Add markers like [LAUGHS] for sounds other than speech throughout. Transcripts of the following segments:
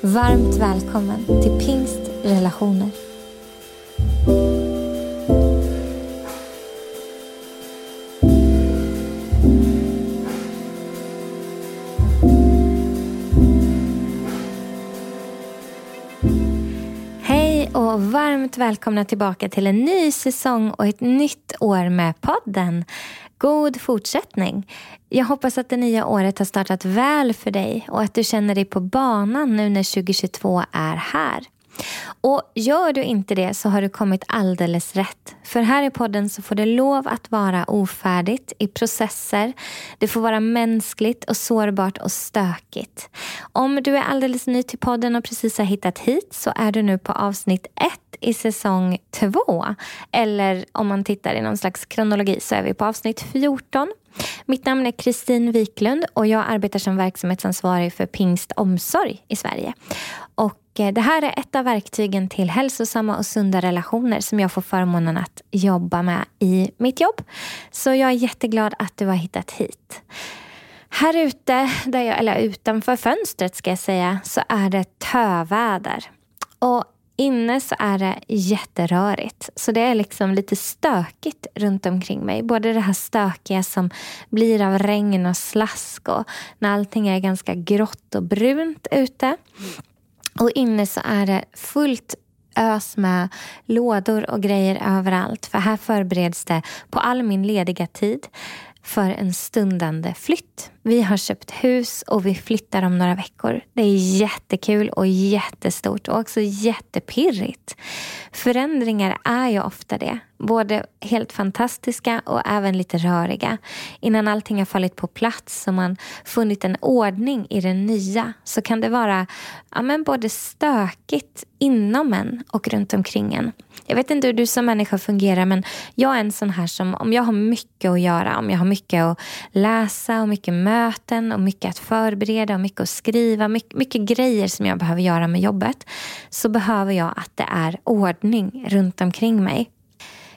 Varmt välkommen till Pingst relationer. Hej och varmt välkomna tillbaka till en ny säsong och ett nytt år med podden. God fortsättning. Jag hoppas att det nya året har startat väl för dig och att du känner dig på banan nu när 2022 är här. Och gör du inte det så har du kommit alldeles rätt. För här i podden så får det lov att vara ofärdigt i processer. Det får vara mänskligt och sårbart och stökigt. Om du är alldeles ny till podden och precis har hittat hit så är du nu på avsnitt ett i säsong två. Eller om man tittar i någon slags kronologi så är vi på avsnitt 14. Mitt namn är Kristin Wiklund och jag arbetar som verksamhetsansvarig för Pingst Omsorg i Sverige. Och Eh, det här är ett av verktygen till hälsosamma och sunda relationer som jag får förmånen att jobba med i mitt jobb. Så jag är jätteglad att du har hittat hit. Här ute, där jag, eller utanför fönstret ska jag säga, så är det töväder. Och Inne så är det jätterörigt. Så det är liksom lite stökigt runt omkring mig. Både det här stökiga som blir av regn och slask och när allting är ganska grått och brunt ute. Och inne så är det fullt ös med lådor och grejer överallt. För här förbereds det på all min lediga tid för en stundande flytt. Vi har köpt hus och vi flyttar om några veckor. Det är jättekul och jättestort och också jättepirrigt. Förändringar är ju ofta det. Både helt fantastiska och även lite röriga. Innan allting har fallit på plats och man funnit en ordning i det nya så kan det vara ja, men både stökigt inom en och runt omkring en. Jag vet inte hur du som människa fungerar men jag är en sån här som om jag har mycket att göra, om jag har mycket att läsa och mycket möten och mycket att förbereda och mycket att skriva, mycket, mycket grejer som jag behöver göra med jobbet så behöver jag att det är ordning runt omkring mig.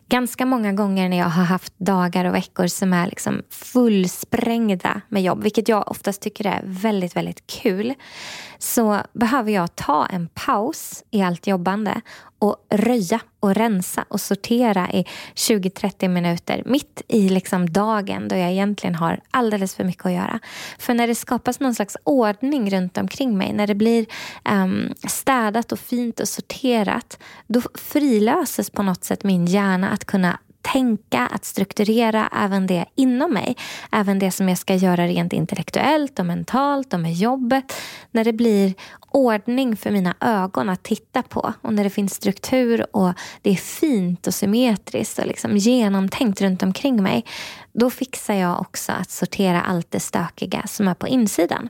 Ganska många gånger när jag har haft dagar och veckor som är liksom fullsprängda med jobb, vilket jag oftast tycker är väldigt, väldigt kul, så behöver jag ta en paus i allt jobbande och röja och rensa och sortera i 20-30 minuter mitt i liksom dagen då jag egentligen har alldeles för mycket att göra. För när det skapas någon slags ordning runt omkring mig, när det blir um, städat och fint och sorterat, då frilöses på något sätt min hjärna att kunna tänka, att strukturera även det inom mig. Även det som jag ska göra rent intellektuellt och mentalt och med jobbet. När det blir ordning för mina ögon att titta på och när det finns struktur och det är fint och symmetriskt och liksom genomtänkt runt omkring mig. Då fixar jag också att sortera allt det stökiga som är på insidan.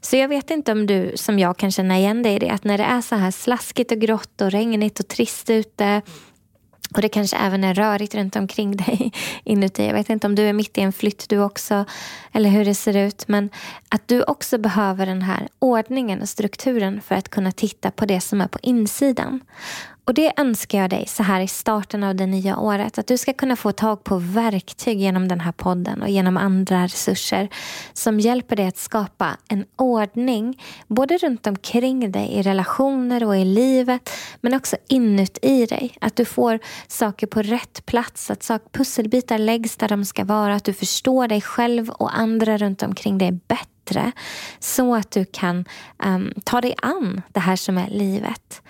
Så jag vet inte om du som jag kan känna igen dig i det. Att när det är så här slaskigt och grått och regnigt och trist ute och det kanske även är rörigt runt omkring [LAUGHS] dig inuti. Jag vet inte om du är mitt i en flytt du också, eller hur det ser ut. Men att du också behöver den här ordningen och strukturen för att kunna titta på det som är på insidan. Och det önskar jag dig så här i starten av det nya året. Att du ska kunna få tag på verktyg genom den här podden och genom andra resurser som hjälper dig att skapa en ordning både runt omkring dig i relationer och i livet men också inuti dig. Att du får saker på rätt plats, att pusselbitar läggs där de ska vara, att du förstår dig själv och andra runt omkring dig bättre så att du kan um, ta dig an det här som är livet.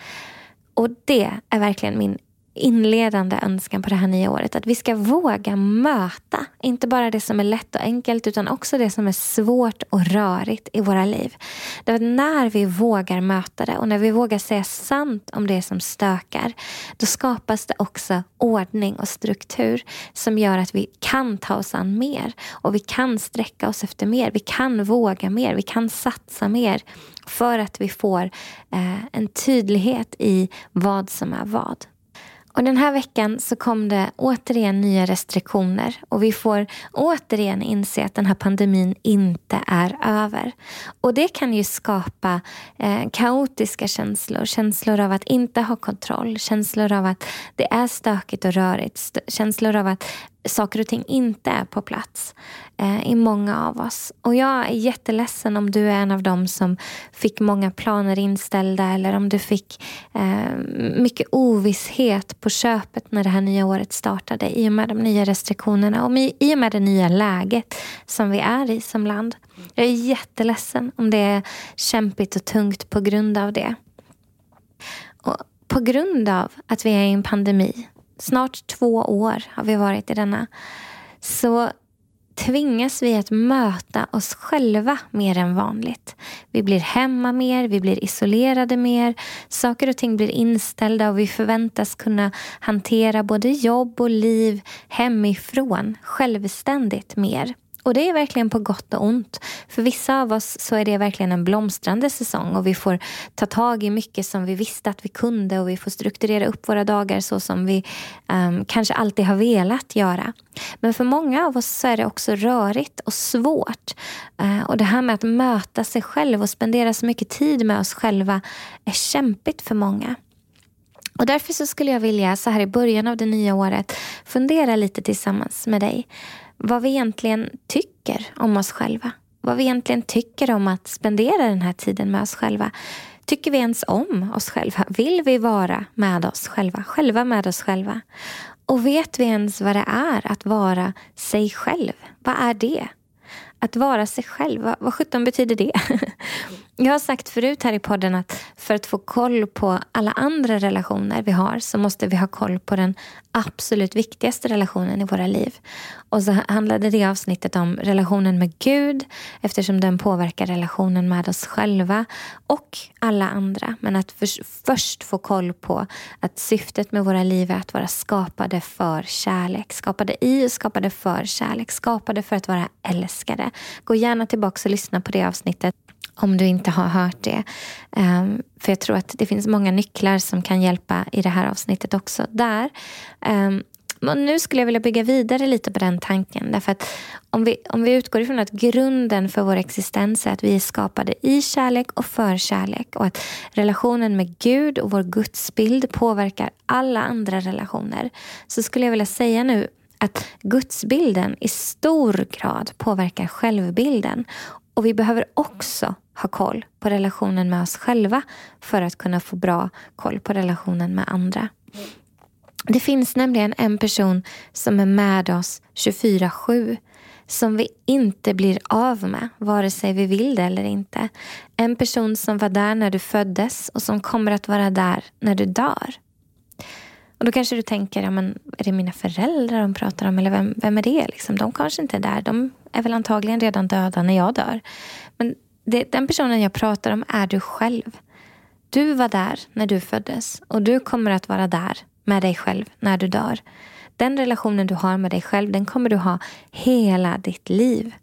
Och det är verkligen min inledande önskan på det här nya året. Att vi ska våga möta, inte bara det som är lätt och enkelt utan också det som är svårt och rörigt i våra liv. Därför när vi vågar möta det och när vi vågar säga sant om det som stökar, då skapas det också ordning och struktur som gör att vi kan ta oss an mer och vi kan sträcka oss efter mer. Vi kan våga mer, vi kan satsa mer för att vi får eh, en tydlighet i vad som är vad. Och den här veckan så kom det återigen nya restriktioner. Och vi får återigen inse att den här pandemin inte är över. Och det kan ju skapa eh, kaotiska känslor, känslor av att inte ha kontroll, känslor av att det är stökigt och rörigt, känslor av att saker och ting inte är på plats eh, i många av oss. Och jag är jätteledsen om du är en av dem som fick många planer inställda eller om du fick eh, mycket ovisshet på köpet när det här nya året startade i och med de nya restriktionerna och i och med det nya läget som vi är i som land. Jag är jätteledsen om det är kämpigt och tungt på grund av det. Och på grund av att vi är i en pandemi snart två år har vi varit i denna, så tvingas vi att möta oss själva mer än vanligt. Vi blir hemma mer, vi blir isolerade mer, saker och ting blir inställda och vi förväntas kunna hantera både jobb och liv hemifrån självständigt mer. Och det är verkligen på gott och ont. För vissa av oss så är det verkligen en blomstrande säsong och vi får ta tag i mycket som vi visste att vi kunde och vi får strukturera upp våra dagar så som vi um, kanske alltid har velat göra. Men för många av oss så är det också rörigt och svårt. Uh, och det här med att möta sig själv och spendera så mycket tid med oss själva är kämpigt för många. Och Därför så skulle jag vilja så här i början av det nya året fundera lite tillsammans med dig vad vi egentligen tycker om oss själva. Vad vi egentligen tycker om att spendera den här tiden med oss själva. Tycker vi ens om oss själva? Vill vi vara med oss själva? Själva med oss själva? Och vet vi ens vad det är att vara sig själv? Vad är det? Att vara sig själv, vad, vad sjutton betyder det? [LAUGHS] Jag har sagt förut här i podden att för att få koll på alla andra relationer vi har så måste vi ha koll på den absolut viktigaste relationen i våra liv. Och så handlade det avsnittet om relationen med Gud eftersom den påverkar relationen med oss själva och alla andra. Men att för, först få koll på att syftet med våra liv är att vara skapade för kärlek. Skapade i och skapade för kärlek. Skapade för att vara älskade. Gå gärna tillbaka och lyssna på det avsnittet om du inte har hört det. Um, för jag tror att det finns många nycklar som kan hjälpa i det här avsnittet också. Där. Ehm, um, och nu skulle jag vilja bygga vidare lite på den tanken. Därför att om vi, om vi utgår ifrån att grunden för vår existens är att vi är skapade i kärlek och för kärlek och att relationen med Gud och vår gudsbild påverkar alla andra relationer så skulle jag vilja säga nu att gudsbilden i stor grad påverkar självbilden och vi behöver också ha koll på relationen med oss själva för att kunna få bra koll på relationen med andra. Det finns nämligen en person som är med oss 24-7 som vi inte blir av med, vare sig vi vill det eller inte. En person som var där när du föddes och som kommer att vara där när du dör. Och Då kanske du tänker, ja, men är det mina föräldrar de pratar om? Eller vem, vem är det? Liksom? De kanske inte är där. De är väl antagligen redan döda när jag dör. Men det, den personen jag pratar om är du själv. Du var där när du föddes och du kommer att vara där med dig själv när du dör. Den relationen du har med dig själv den kommer du ha hela ditt liv.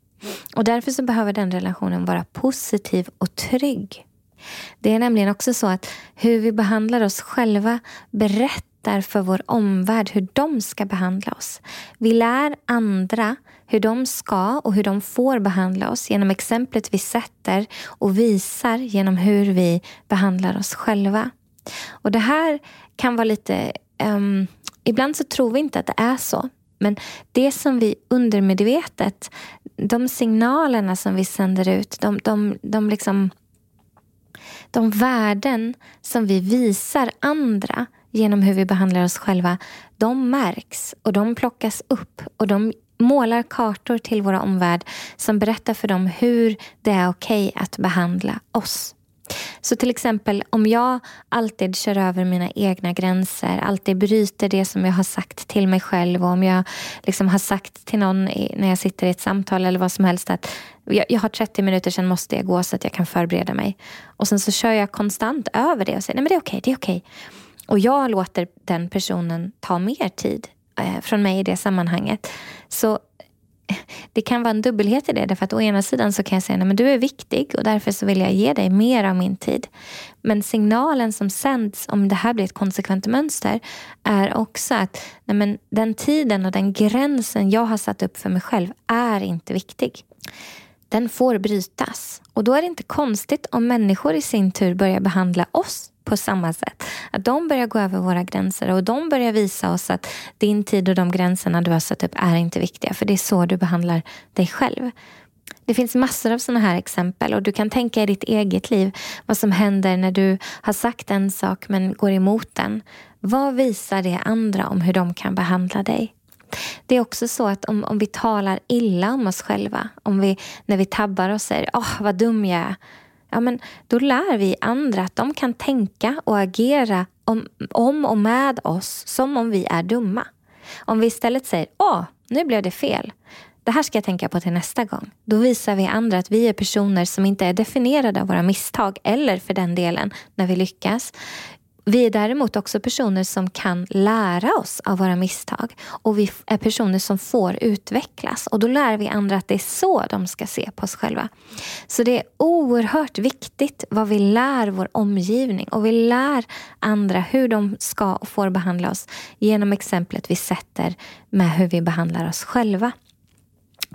Och Därför så behöver den relationen vara positiv och trygg. Det är nämligen också så att hur vi behandlar oss själva berättar för vår omvärld hur de ska behandla oss. Vi lär andra hur de ska och hur de får behandla oss genom exemplet vi sätter och visar genom hur vi behandlar oss själva. Och Det här kan vara lite... Um, ibland så tror vi inte att det är så. Men det som vi undermedvetet, de signalerna som vi sänder ut, de, de, de, liksom, de värden som vi visar andra genom hur vi behandlar oss själva, de märks och de plockas upp och de målar kartor till våra omvärld som berättar för dem hur det är okej okay att behandla oss. Så till exempel om jag alltid kör över mina egna gränser, alltid bryter det som jag har sagt till mig själv och om jag liksom har sagt till någon när jag sitter i ett samtal eller vad som helst att jag, jag har 30 minuter, sen måste jag gå så att jag kan förbereda mig. Och sen så kör jag konstant över det och säger nej men det är okej, det är okej. Och jag låter den personen ta mer tid Eh, från mig i det sammanhanget. Så eh, det kan vara en dubbelhet i det. Därför att å ena sidan så kan jag säga att du är viktig och därför så vill jag ge dig mer av min tid. Men signalen som sänds om det här blir ett konsekvent mönster är också att nej men, den tiden och den gränsen jag har satt upp för mig själv är inte viktig. Den får brytas. Och då är det inte konstigt om människor i sin tur börjar behandla oss på samma sätt. Att de börjar gå över våra gränser och de börjar visa oss att din tid och de gränserna du har satt upp är inte viktiga. För det är så du behandlar dig själv. Det finns massor av sådana här exempel och du kan tänka i ditt eget liv vad som händer när du har sagt en sak men går emot den. Vad visar det andra om hur de kan behandla dig? Det är också så att om, om vi talar illa om oss själva, om vi, när vi tabbar och säger åh oh, vad dum jag är, ja, men då lär vi andra att de kan tänka och agera om, om och med oss som om vi är dumma. Om vi istället säger åh, nu blev det fel. Det här ska jag tänka på till nästa gång. Då visar vi andra att vi är personer som inte är definierade av våra misstag eller för den delen när vi lyckas. Vi är däremot också personer som kan lära oss av våra misstag och vi är personer som får utvecklas och då lär vi andra att det är så de ska se på oss själva. Så det är oerhört viktigt vad vi lär vår omgivning och vi lär andra hur de ska och får behandla oss genom exemplet vi sätter med hur vi behandlar oss själva.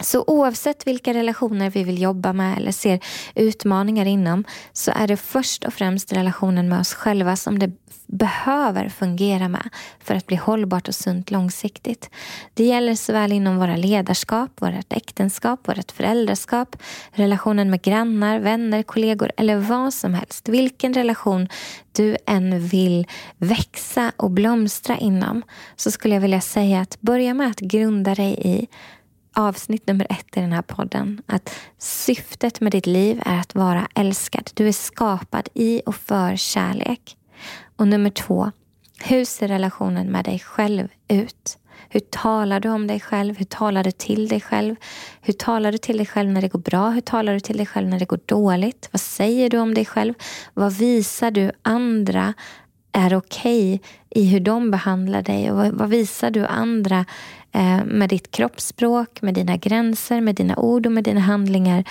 Så oavsett vilka relationer vi vill jobba med eller ser utmaningar inom så är det först och främst relationen med oss själva som det behöver fungera med för att bli hållbart och sunt långsiktigt. Det gäller såväl inom våra ledarskap, vårt äktenskap, vårt föräldraskap, relationen med grannar, vänner, kollegor eller vad som helst. Vilken relation du än vill växa och blomstra inom så skulle jag vilja säga att börja med att grunda dig i avsnitt nummer ett i den här podden. Att syftet med ditt liv är att vara älskad. Du är skapad i och för kärlek. Och nummer två, hur ser relationen med dig själv ut? Hur talar du om dig själv? Hur talar du till dig själv? Hur talar du till dig själv när det går bra? Hur talar du till dig själv när det går dåligt? Vad säger du om dig själv? Vad visar du andra är okej okay i hur de behandlar dig? Och vad visar du andra Eh, med ditt kroppsspråk, med dina gränser, med dina ord och med dina handlingar.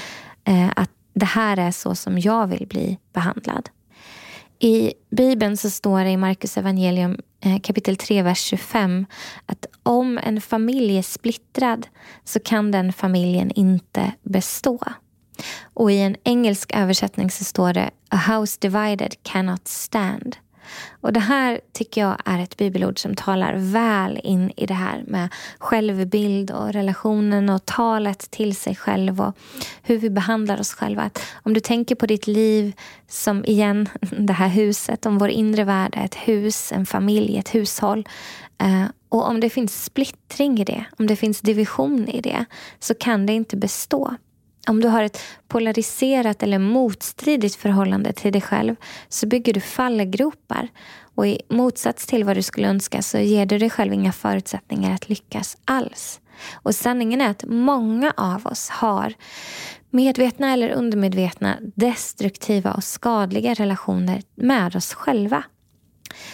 Eh, att det här är så som jag vill bli behandlad. I Bibeln så står det i Markus evangelium eh, kapitel 3, vers 25 att om en familj är splittrad så kan den familjen inte bestå. Och i en engelsk översättning så står det A house divided cannot stand. Och Det här tycker jag är ett bibelord som talar väl in i det här med självbild och relationen och talet till sig själv och hur vi behandlar oss själva. Att om du tänker på ditt liv som, igen, [LAUGHS] det här huset, om vår inre värld är ett hus, en familj, ett hushåll. Eh, och om det finns splittring i det, om det finns division i det, så kan det inte bestå. Om du har ett polariserat eller motstridigt förhållande till dig själv så bygger du fallgropar. Och i motsats till vad du skulle önska så ger du dig själv inga förutsättningar att lyckas alls. Och sanningen är att många av oss har medvetna eller undermedvetna destruktiva och skadliga relationer med oss själva.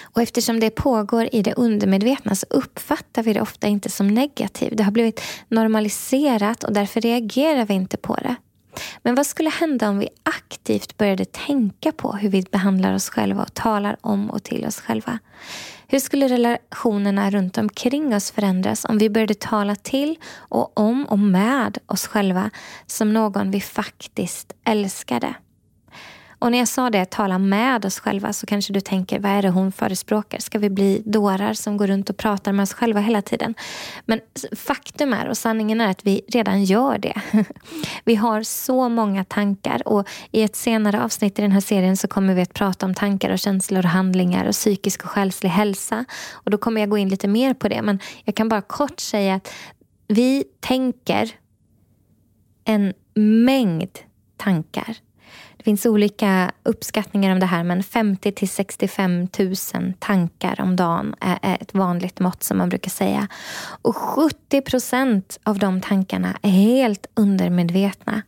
Och eftersom det pågår i det undermedvetna så uppfattar vi det ofta inte som negativt. Det har blivit normaliserat och därför reagerar vi inte på det. Men vad skulle hända om vi aktivt började tänka på hur vi behandlar oss själva och talar om och till oss själva? Hur skulle relationerna runt omkring oss förändras om vi började tala till och om och med oss själva som någon vi faktiskt älskade? Och när jag sa det, tala med oss själva, så kanske du tänker, vad är det hon förespråkar? Ska vi bli dårar som går runt och pratar med oss själva hela tiden? Men faktum är, och sanningen är att vi redan gör det. [LAUGHS] Vi har så många tankar och i ett senare avsnitt i den här serien så kommer vi att prata om tankar och känslor och handlingar och psykisk och själslig hälsa. Och då kommer jag gå in lite mer på det. Men jag kan bara kort säga att vi tänker en mängd tankar det finns olika uppskattningar om det här men 50 till 65 000 tankar om dagen är ett vanligt mått som man brukar säga. Och 70 procent av de tankarna är helt undermedvetna.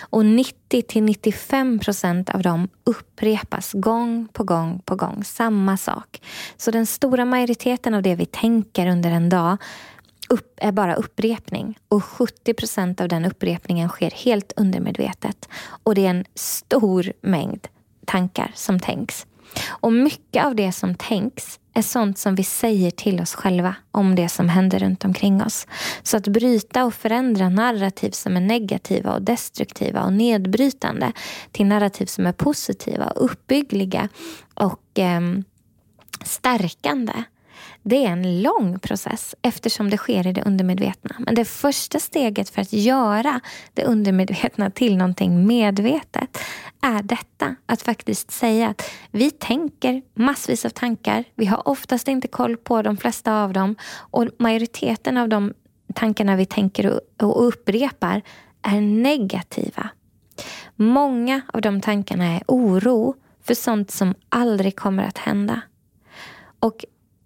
Och 90 till 95 procent av dem upprepas gång på gång på gång. Samma sak. Så den stora majoriteten av det vi tänker under en dag upp, är bara upprepning. Och 70 procent av den upprepningen sker helt undermedvetet. Och det är en stor mängd tankar som tänks. Och mycket av det som tänks är sånt som vi säger till oss själva om det som händer runt omkring oss. Så att bryta och förändra narrativ som är negativa och destruktiva och nedbrytande till narrativ som är positiva och uppbyggliga och eh, stärkande det är en lång process eftersom det sker i det undermedvetna. Men det första steget för att göra det undermedvetna till någonting medvetet är detta. Att faktiskt säga att vi tänker massvis av tankar. Vi har oftast inte koll på de flesta av dem. Och majoriteten av de tankarna vi tänker och upprepar är negativa. Många av de tankarna är oro för sånt som aldrig kommer att hända. Och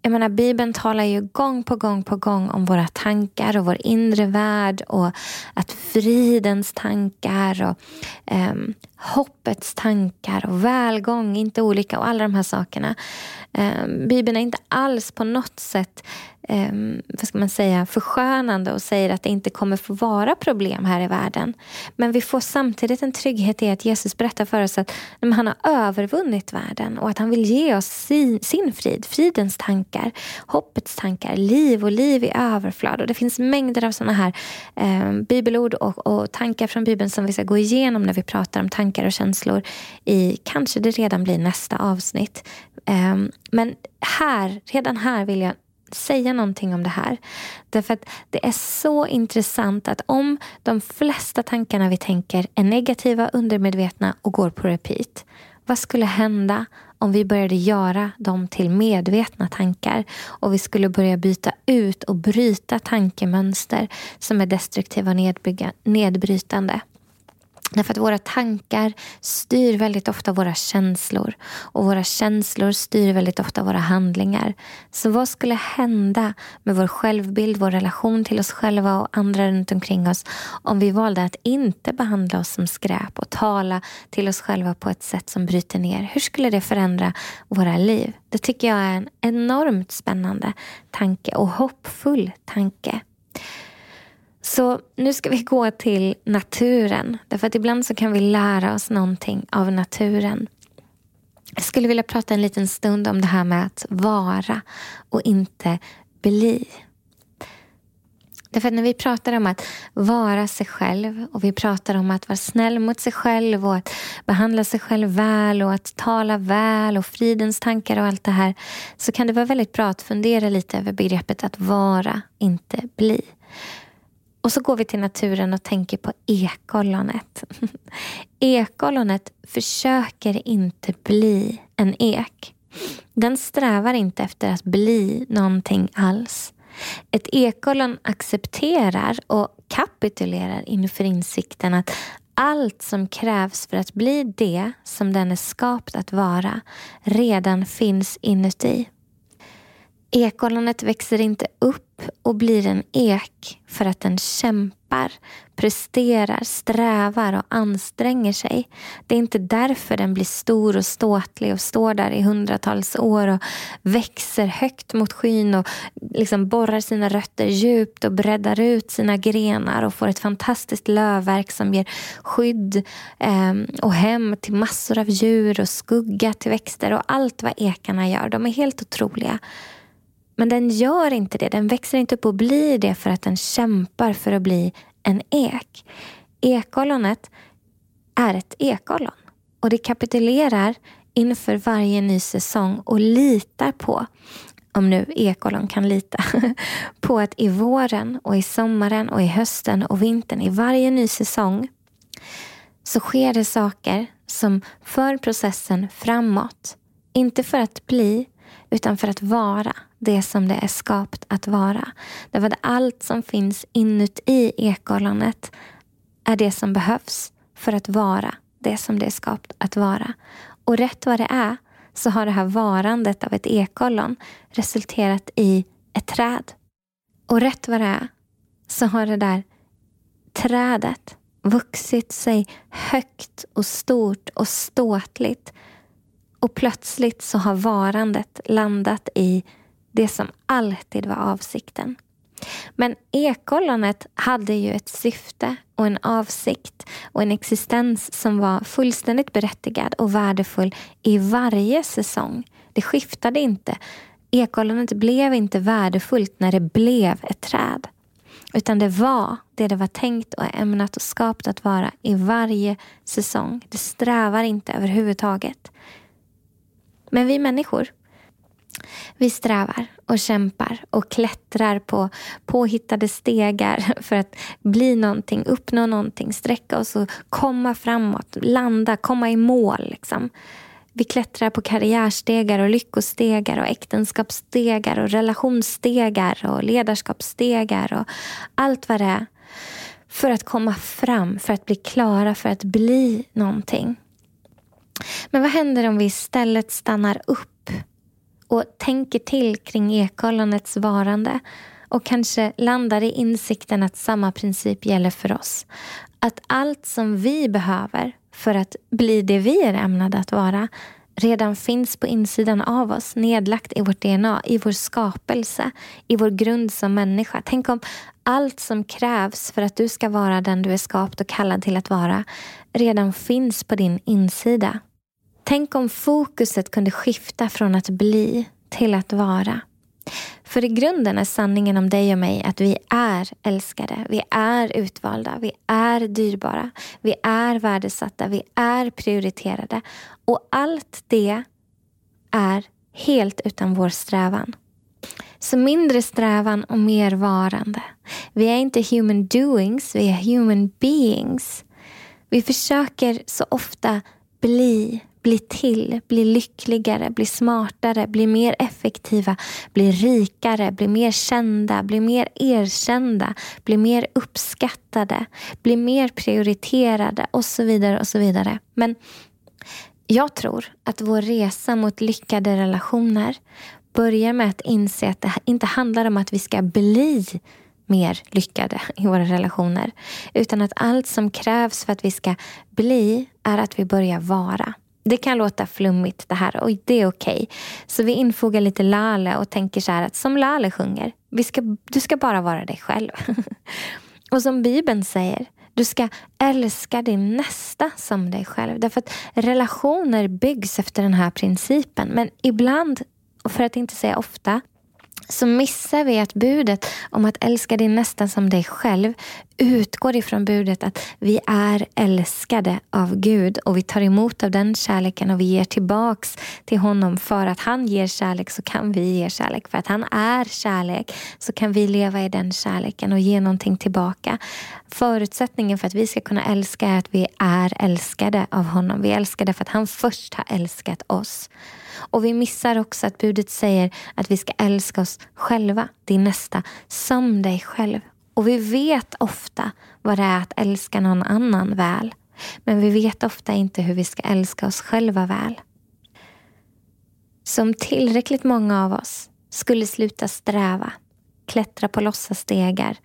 jag menar, Bibeln talar ju gång på gång på gång om våra tankar och vår inre värld och att fridens tankar och eh, hoppets tankar och välgång, inte olika och alla de här sakerna. Eh, Bibeln är inte alls på något sätt eh, vad ska man säga, förskönande och säger att det inte kommer få vara problem här i världen. Men vi får samtidigt en trygghet i att Jesus berättar för oss att han har övervunnit världen och att han vill ge oss sin, sin frid, fridens tankar, hoppets tankar, liv och liv i överflöd. Och det finns mängder av sådana här eh, bibelord och, och tankar från Bibeln som vi ska gå igenom när vi pratar om tankar och känslor i kanske det redan blir nästa avsnitt. Ehm, men här, redan här vill jag säga någonting om det här. Därför att det är så intressant att om de flesta tankarna vi tänker är negativa, undermedvetna och går på repeat. Vad skulle hända om vi började göra dem till medvetna tankar och vi skulle börja byta ut och bryta tankemönster som är destruktiva och nedbrytande? Därför att våra tankar styr väldigt ofta våra känslor och våra känslor styr väldigt ofta våra handlingar. Så vad skulle hända med vår självbild, vår relation till oss själva och andra runt omkring oss om vi valde att inte behandla oss som skräp och tala till oss själva på ett sätt som bryter ner? Hur skulle det förändra våra liv? Det tycker jag är en enormt spännande tanke och hoppfull tanke. Så nu ska vi gå till naturen. Därför att ibland så kan vi lära oss någonting av naturen. Jag skulle vilja prata en liten stund om det här med att vara och inte bli. Därför att när vi pratar om att vara sig själv och vi pratar om att vara snäll mot sig själv och att behandla sig själv väl och att tala väl och fridens tankar och allt det här så kan det vara väldigt bra att fundera lite över begreppet att vara, inte bli. Och så går vi till naturen och tänker på ekollonet. [LAUGHS] ekollonet försöker inte bli en ek. Den strävar inte efter att bli någonting alls. Ett ekollon accepterar och kapitulerar inför insikten att allt som krävs för att bli det som den är skapt att vara redan finns inuti. Ekollonet växer inte upp och blir en ek för att den kämpar, presterar, strävar och anstränger sig. Det är inte därför den blir stor och ståtlig och står där i hundratals år och växer högt mot skyn och liksom borrar sina rötter djupt och breddar ut sina grenar och får ett fantastiskt lövverk som ger skydd ehm, och hem till massor av djur och skugga till växter och allt vad ekarna gör. De är helt otroliga. Men den gör inte det. Den växer inte upp och blir det för att den kämpar för att bli en ek. Ekollonet är ett ekollon och det kapitulerar inför varje ny säsong och litar på, om nu ekollon kan lita, [LAUGHS] på att i våren och i sommaren och i hösten och vintern, i varje ny säsong så sker det saker som för processen framåt. Inte för att bli, utan för att vara det som det är skapat att vara. Därför att allt som finns inuti ekollonet är det som behövs för att vara det som det är skapat att vara. Och rätt vad det är så har det här varandet av ett ekollon resulterat i ett träd. Och rätt vad det är så har det där trädet vuxit sig högt och stort och ståtligt. Och plötsligt så har varandet landat i det som alltid var avsikten. Men ekollonet hade ju ett syfte och en avsikt och en existens som var fullständigt berättigad och värdefull i varje säsong. Det skiftade inte. Ekollonet blev inte värdefullt när det blev ett träd. Utan det var det det var tänkt och ämnat och skapat att vara i varje säsong. Det strävar inte överhuvudtaget. Men vi människor, vi strävar och kämpar och klättrar på påhittade stegar [LAUGHS] för att bli någonting, uppnå någonting, sträcka oss och komma framåt, landa, komma i mål. Liksom. Vi klättrar på karriärstegar och lyckostegar och äktenskapsstegar och relationsstegar och ledarskapsstegar och allt vad det är. För att komma fram, för att bli klara, för att bli någonting. Men vad händer om vi istället stannar upp och tänker till kring ekollonets varande och kanske landar i insikten att samma princip gäller för oss. Att allt som vi behöver för att bli det vi är ämnade att vara redan finns på insidan av oss, nedlagt i vårt DNA, i vår skapelse, i vår grund som människa. Tänk om allt som krävs för att du ska vara den du är skapt och kallad till att vara redan finns på din insida. Tänk om fokuset kunde skifta från att bli till att vara. För i grunden är sanningen om dig och mig att vi är älskade, vi är utvalda, vi är dyrbara, vi är värdesatta, vi är prioriterade. Och allt det är helt utan vår strävan. Så mindre strävan och mer varande. Vi är inte human doings, vi är human beings. Vi försöker så ofta bli bli till, bli lyckligare, bli smartare, bli mer effektiva, bli rikare, bli mer kända, bli mer erkända, bli mer uppskattade, bli mer prioriterade och så vidare och så vidare. Men jag tror att vår resa mot lyckade relationer börjar med att inse att det inte handlar om att vi ska bli mer lyckade i våra relationer. Utan att allt som krävs för att vi ska bli är att vi börjar vara. Det kan låta flummigt det här och det är okej. Okay. Så vi infogar lite Lale och tänker så här att som Lale sjunger, vi ska, du ska bara vara dig själv. [LAUGHS] och som Bibeln säger, du ska älska din nästa som dig själv. Därför att relationer byggs efter den här principen. Men ibland, och för att inte säga ofta, så missar vi att budet om att älska din nästa som dig själv utgår ifrån budet att vi är älskade av Gud och vi tar emot av den kärleken och vi ger tillbaks till honom för att han ger kärlek så kan vi ge kärlek. För att han är kärlek så kan vi leva i den kärleken och ge någonting tillbaka. Förutsättningen för att vi ska kunna älska är att vi är älskade av honom. Vi är älskade för att han först har älskat oss. Och vi missar också att budet säger att vi ska älska oss själva, din nästa, som dig själv. Och vi vet ofta vad det är att älska någon annan väl. Men vi vet ofta inte hur vi ska älska oss själva väl. Som tillräckligt många av oss skulle sluta sträva, klättra på låtsasstegar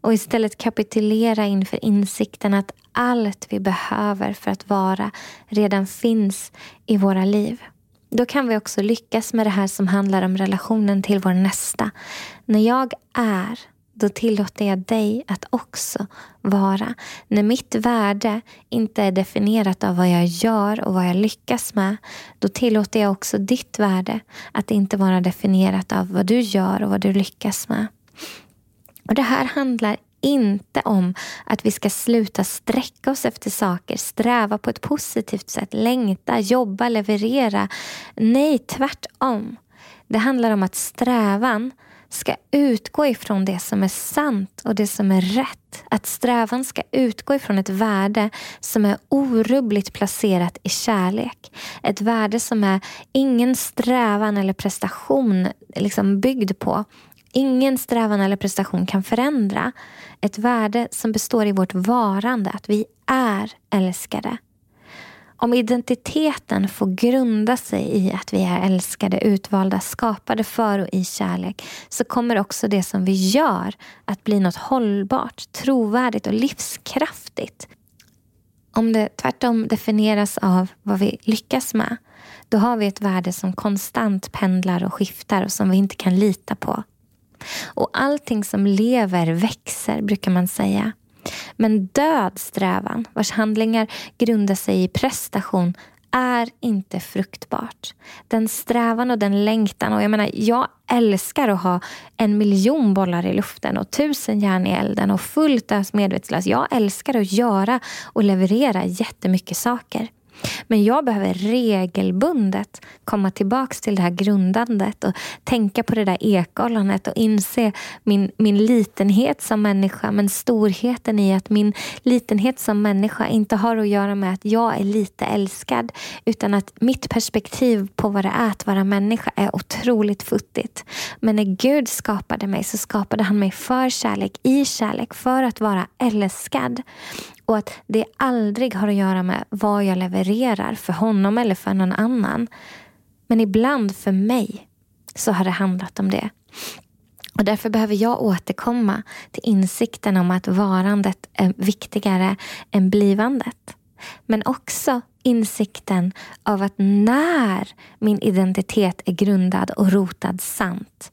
och istället kapitulera inför insikten att allt vi behöver för att vara redan finns i våra liv. Då kan vi också lyckas med det här som handlar om relationen till vår nästa. När jag är, då tillåter jag dig att också vara. När mitt värde inte är definierat av vad jag gör och vad jag lyckas med, då tillåter jag också ditt värde att inte vara definierat av vad du gör och vad du lyckas med. Och Det här handlar inte om att vi ska sluta sträcka oss efter saker, sträva på ett positivt sätt, längta, jobba, leverera. Nej, tvärtom. Det handlar om att strävan ska utgå ifrån det som är sant och det som är rätt. Att strävan ska utgå ifrån ett värde som är orubbligt placerat i kärlek. Ett värde som är ingen strävan eller prestation liksom byggd på ingen strävan eller prestation kan förändra ett värde som består i vårt varande, att vi är älskade. Om identiteten får grunda sig i att vi är älskade, utvalda, skapade för och i kärlek så kommer också det som vi gör att bli något hållbart, trovärdigt och livskraftigt. Om det tvärtom definieras av vad vi lyckas med då har vi ett värde som konstant pendlar och skiftar och som vi inte kan lita på. Och allting som lever växer, brukar man säga. Men död strävan, vars handlingar grundar sig i prestation, är inte fruktbart. Den strävan och den längtan. och Jag menar, jag älskar att ha en miljon bollar i luften och tusen järn i elden och fullt ös medvetslös. Jag älskar att göra och leverera jättemycket saker. Men jag behöver regelbundet komma tillbaka till det här grundandet och tänka på det där ekollonet och inse min, min litenhet som människa men storheten i att min litenhet som människa inte har att göra med att jag är lite älskad utan att mitt perspektiv på vad det är att vara människa är otroligt futtigt. Men när Gud skapade mig så skapade han mig för kärlek, i kärlek, för att vara älskad. Och att det aldrig har att göra med vad jag levererar för honom eller för någon annan. Men ibland för mig så har det handlat om det. Och Därför behöver jag återkomma till insikten om att varandet är viktigare än blivandet. Men också insikten av att när min identitet är grundad och rotad sant,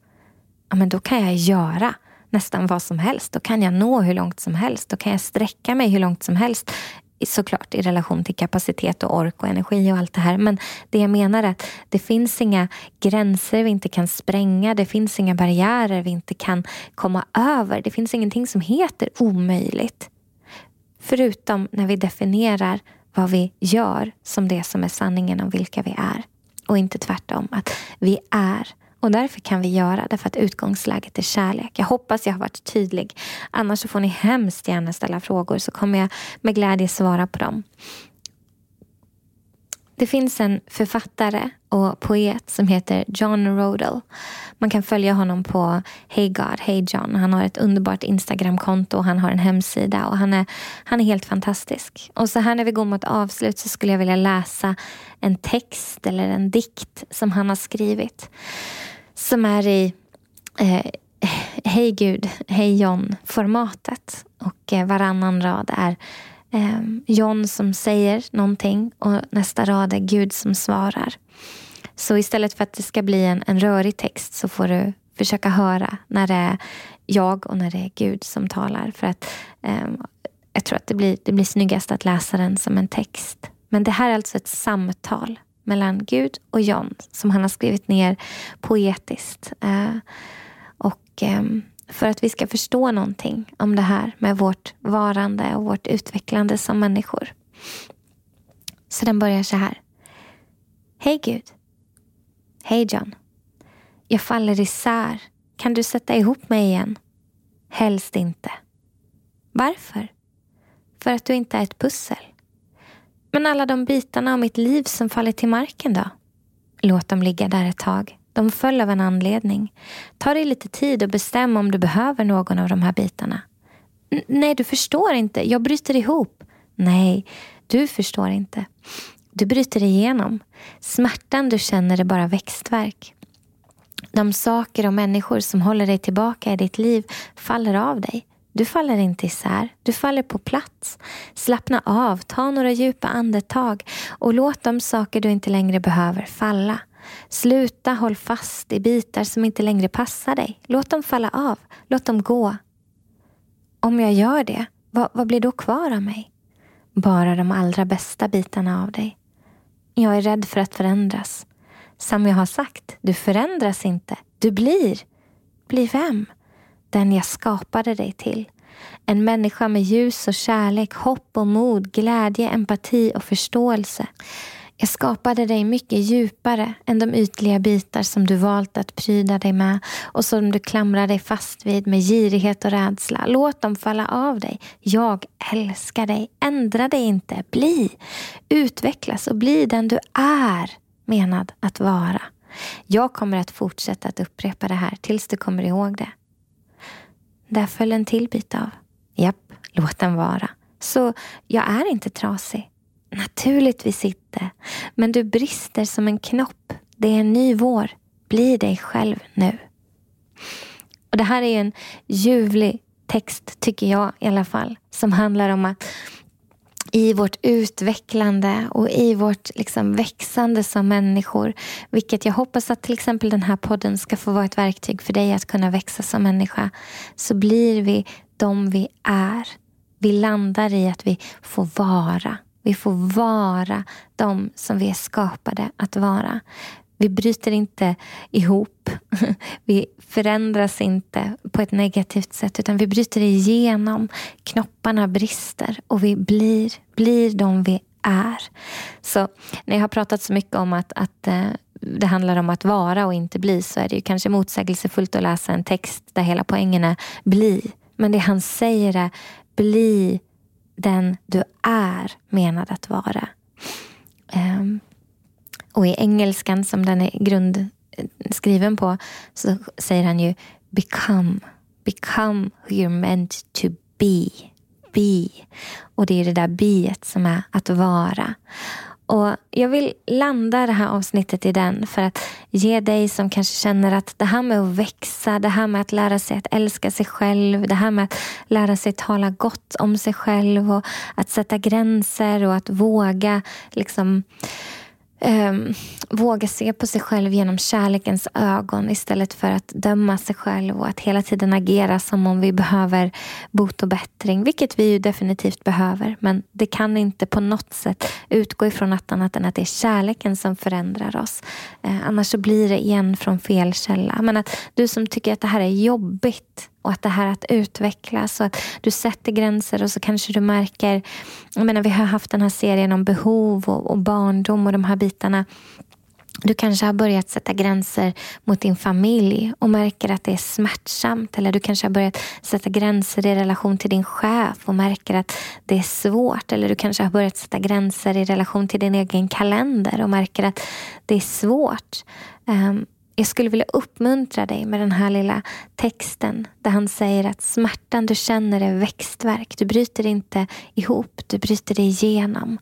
ja, men då kan jag göra nästan vad som helst. Då kan jag nå hur långt som helst. Då kan jag sträcka mig hur långt som helst. Såklart i relation till kapacitet och ork och energi och allt det här. Men det jag menar är att det finns inga gränser vi inte kan spränga. Det finns inga barriärer vi inte kan komma över. Det finns ingenting som heter omöjligt. Förutom när vi definierar vad vi gör som det som är sanningen om vilka vi är. Och inte tvärtom, att vi är och därför kan vi göra det för att utgångsläget är kärlek. Jag hoppas jag har varit tydlig. Annars så får ni hemskt gärna ställa frågor så kommer jag med glädje svara på dem. Det finns en författare och poet som heter John Rodel. Man kan följa honom på Hey God, Hey John. Han har ett underbart Instagramkonto och han har en hemsida och han är, han är helt fantastisk. Och så här när vi går mot avslut så skulle jag vilja läsa en text eller en dikt som han har skrivit som är i eh, Hej Gud, hej John-formatet. Och eh, varannan rad är eh, John som säger någonting och nästa rad är Gud som svarar. Så istället för att det ska bli en, en rörig text så får du försöka höra när det är jag och när det är Gud som talar. För att eh, jag tror att det blir, det blir snyggast att läsa den som en text. Men det här är alltså ett samtal mellan Gud och John som han har skrivit ner poetiskt. Eh, och eh, för att vi ska förstå någonting om det här med vårt varande och vårt utvecklande som människor. Så den börjar så här. Hej Gud. Hej John. Jag faller isär. Kan du sätta ihop mig igen? Helst inte. Varför? För att du inte är ett pussel. Men alla de bitarna av mitt liv som faller till marken då? Låt dem ligga där ett tag. De föll av en anledning. Ta dig lite tid och bestäm om du behöver någon av de här bitarna. N nej, du förstår inte. Jag bryter ihop. Nej, du förstår inte. Du bryter igenom. Smärtan du känner är bara växtverk. De saker och människor som håller dig tillbaka i ditt liv faller av dig. Du faller inte isär, du faller på plats. Slappna av, ta några djupa andetag och låt de saker du inte längre behöver falla. Sluta håll fast i bitar som inte längre passar dig. Låt dem falla av, låt dem gå. Om jag gör det, vad, vad blir då kvar av mig? Bara de allra bästa bitarna av dig. Jag är rädd för att förändras. Som jag har sagt, du förändras inte. Du blir. Blir vem? Den jag skapade dig till. En människa med ljus och kärlek, hopp och mod, glädje, empati och förståelse. Jag skapade dig mycket djupare än de ytliga bitar som du valt att pryda dig med och som du klamrar dig fast vid med girighet och rädsla. Låt dem falla av dig. Jag älskar dig. Ändra dig inte. Bli. Utvecklas och bli den du är menad att vara. Jag kommer att fortsätta att upprepa det här tills du kommer ihåg det. Där föll en till bit av. Japp, låt den vara. Så jag är inte trasig. Naturligtvis inte. Men du brister som en knopp. Det är en ny vår. Bli dig själv nu. Och Det här är en ljuvlig text, tycker jag i alla fall, som handlar om att i vårt utvecklande och i vårt liksom växande som människor. Vilket jag hoppas att till exempel den här podden ska få vara ett verktyg för dig att kunna växa som människa. Så blir vi de vi är. Vi landar i att vi får vara. Vi får vara de som vi är skapade att vara. Vi bryter inte ihop. [LAUGHS] Vi förändras inte på ett negativt sätt utan vi bryter igenom. Knopparna brister och vi blir, blir de vi är. Så när jag har pratat så mycket om att, att eh, det handlar om att vara och inte bli så är det ju kanske motsägelsefullt att läsa en text där hela poängen är bli. Men det han säger är bli den du är menad att vara. Och i engelskan som den är grundskriven på så säger han ju become. Become who you're meant to be. Be. Och det är det där biet som är att vara. Och Jag vill landa det här avsnittet i den för att ge dig som kanske känner att det här med att växa, det här med att lära sig att älska sig själv, det här med att lära sig tala gott om sig själv och att sätta gränser och att våga liksom um, våga se på sig själv genom kärlekens ögon istället för att döma sig själv och att hela tiden agera som om vi behöver bot och bättring, vilket vi ju definitivt behöver. Men det kan inte på något sätt utgå ifrån något annat än att det är kärleken som förändrar oss. Eh, annars så blir det igen från fel källa. Men att du som tycker att det här är jobbigt och att det här att utvecklas och att du sätter gränser och så kanske du märker, jag menar vi har haft den här serien om behov och, och barndom och de här bitarna. Du kanske har börjat sätta gränser mot din familj och märker att det är smärtsamt. Eller du kanske har börjat sätta gränser i relation till din chef och märker att det är svårt. Eller du kanske har börjat sätta gränser i relation till din egen kalender och märker att det är svårt. Um, jag skulle vilja uppmuntra dig med den här lilla texten där han säger att smärtan du känner är växtverk. Du bryter inte ihop, du bryter dig igenom.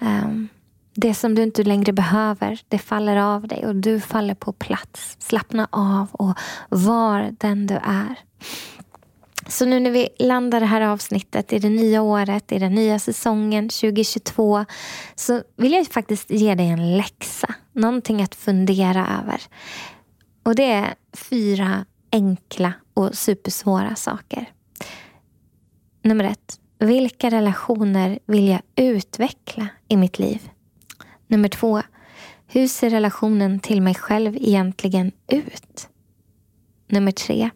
Ehm, det som du inte längre behöver, det faller av dig och du faller på plats. Slappna av och var den du är. Så nu när vi landar det här avsnittet i det nya året, i den nya säsongen 2022 så vill jag faktiskt ge dig en läxa. Någonting att fundera över. Och det är fyra enkla och supersvåra saker. Nummer ett. Vilka relationer vill jag utveckla i mitt liv? Nummer två. Hur ser relationen till mig själv egentligen ut? Nummer tre.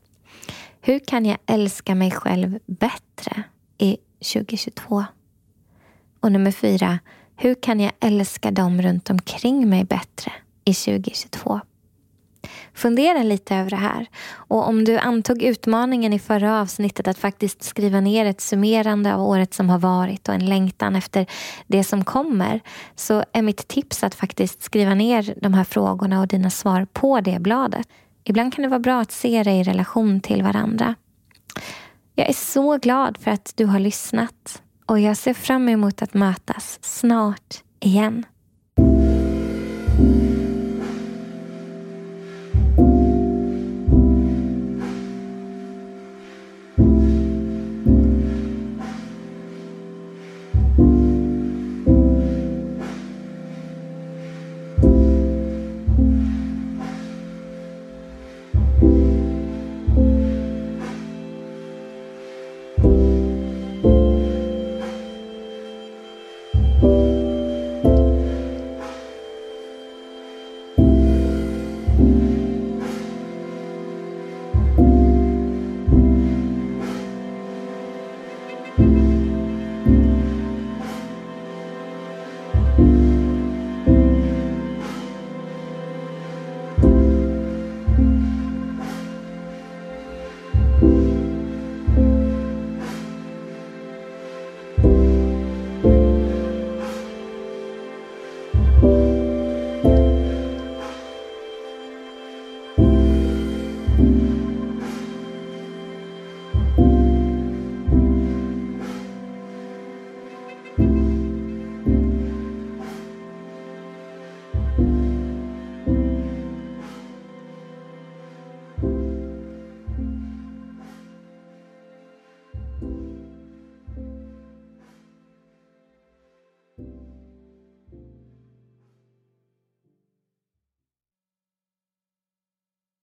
Hur kan jag älska mig själv bättre i 2022? Och nummer fyra. Hur kan jag älska dem runt omkring mig bättre i 2022? Fundera lite över det här. Och om du antog utmaningen i förra avsnittet att faktiskt skriva ner ett summerande av året som har varit och en längtan efter det som kommer så är mitt tips att faktiskt skriva ner de här frågorna och dina svar på det bladet. Ibland kan det vara bra att se det i relation till varandra. Jag är så glad för att du har lyssnat och jag ser fram emot att mötas snart igen.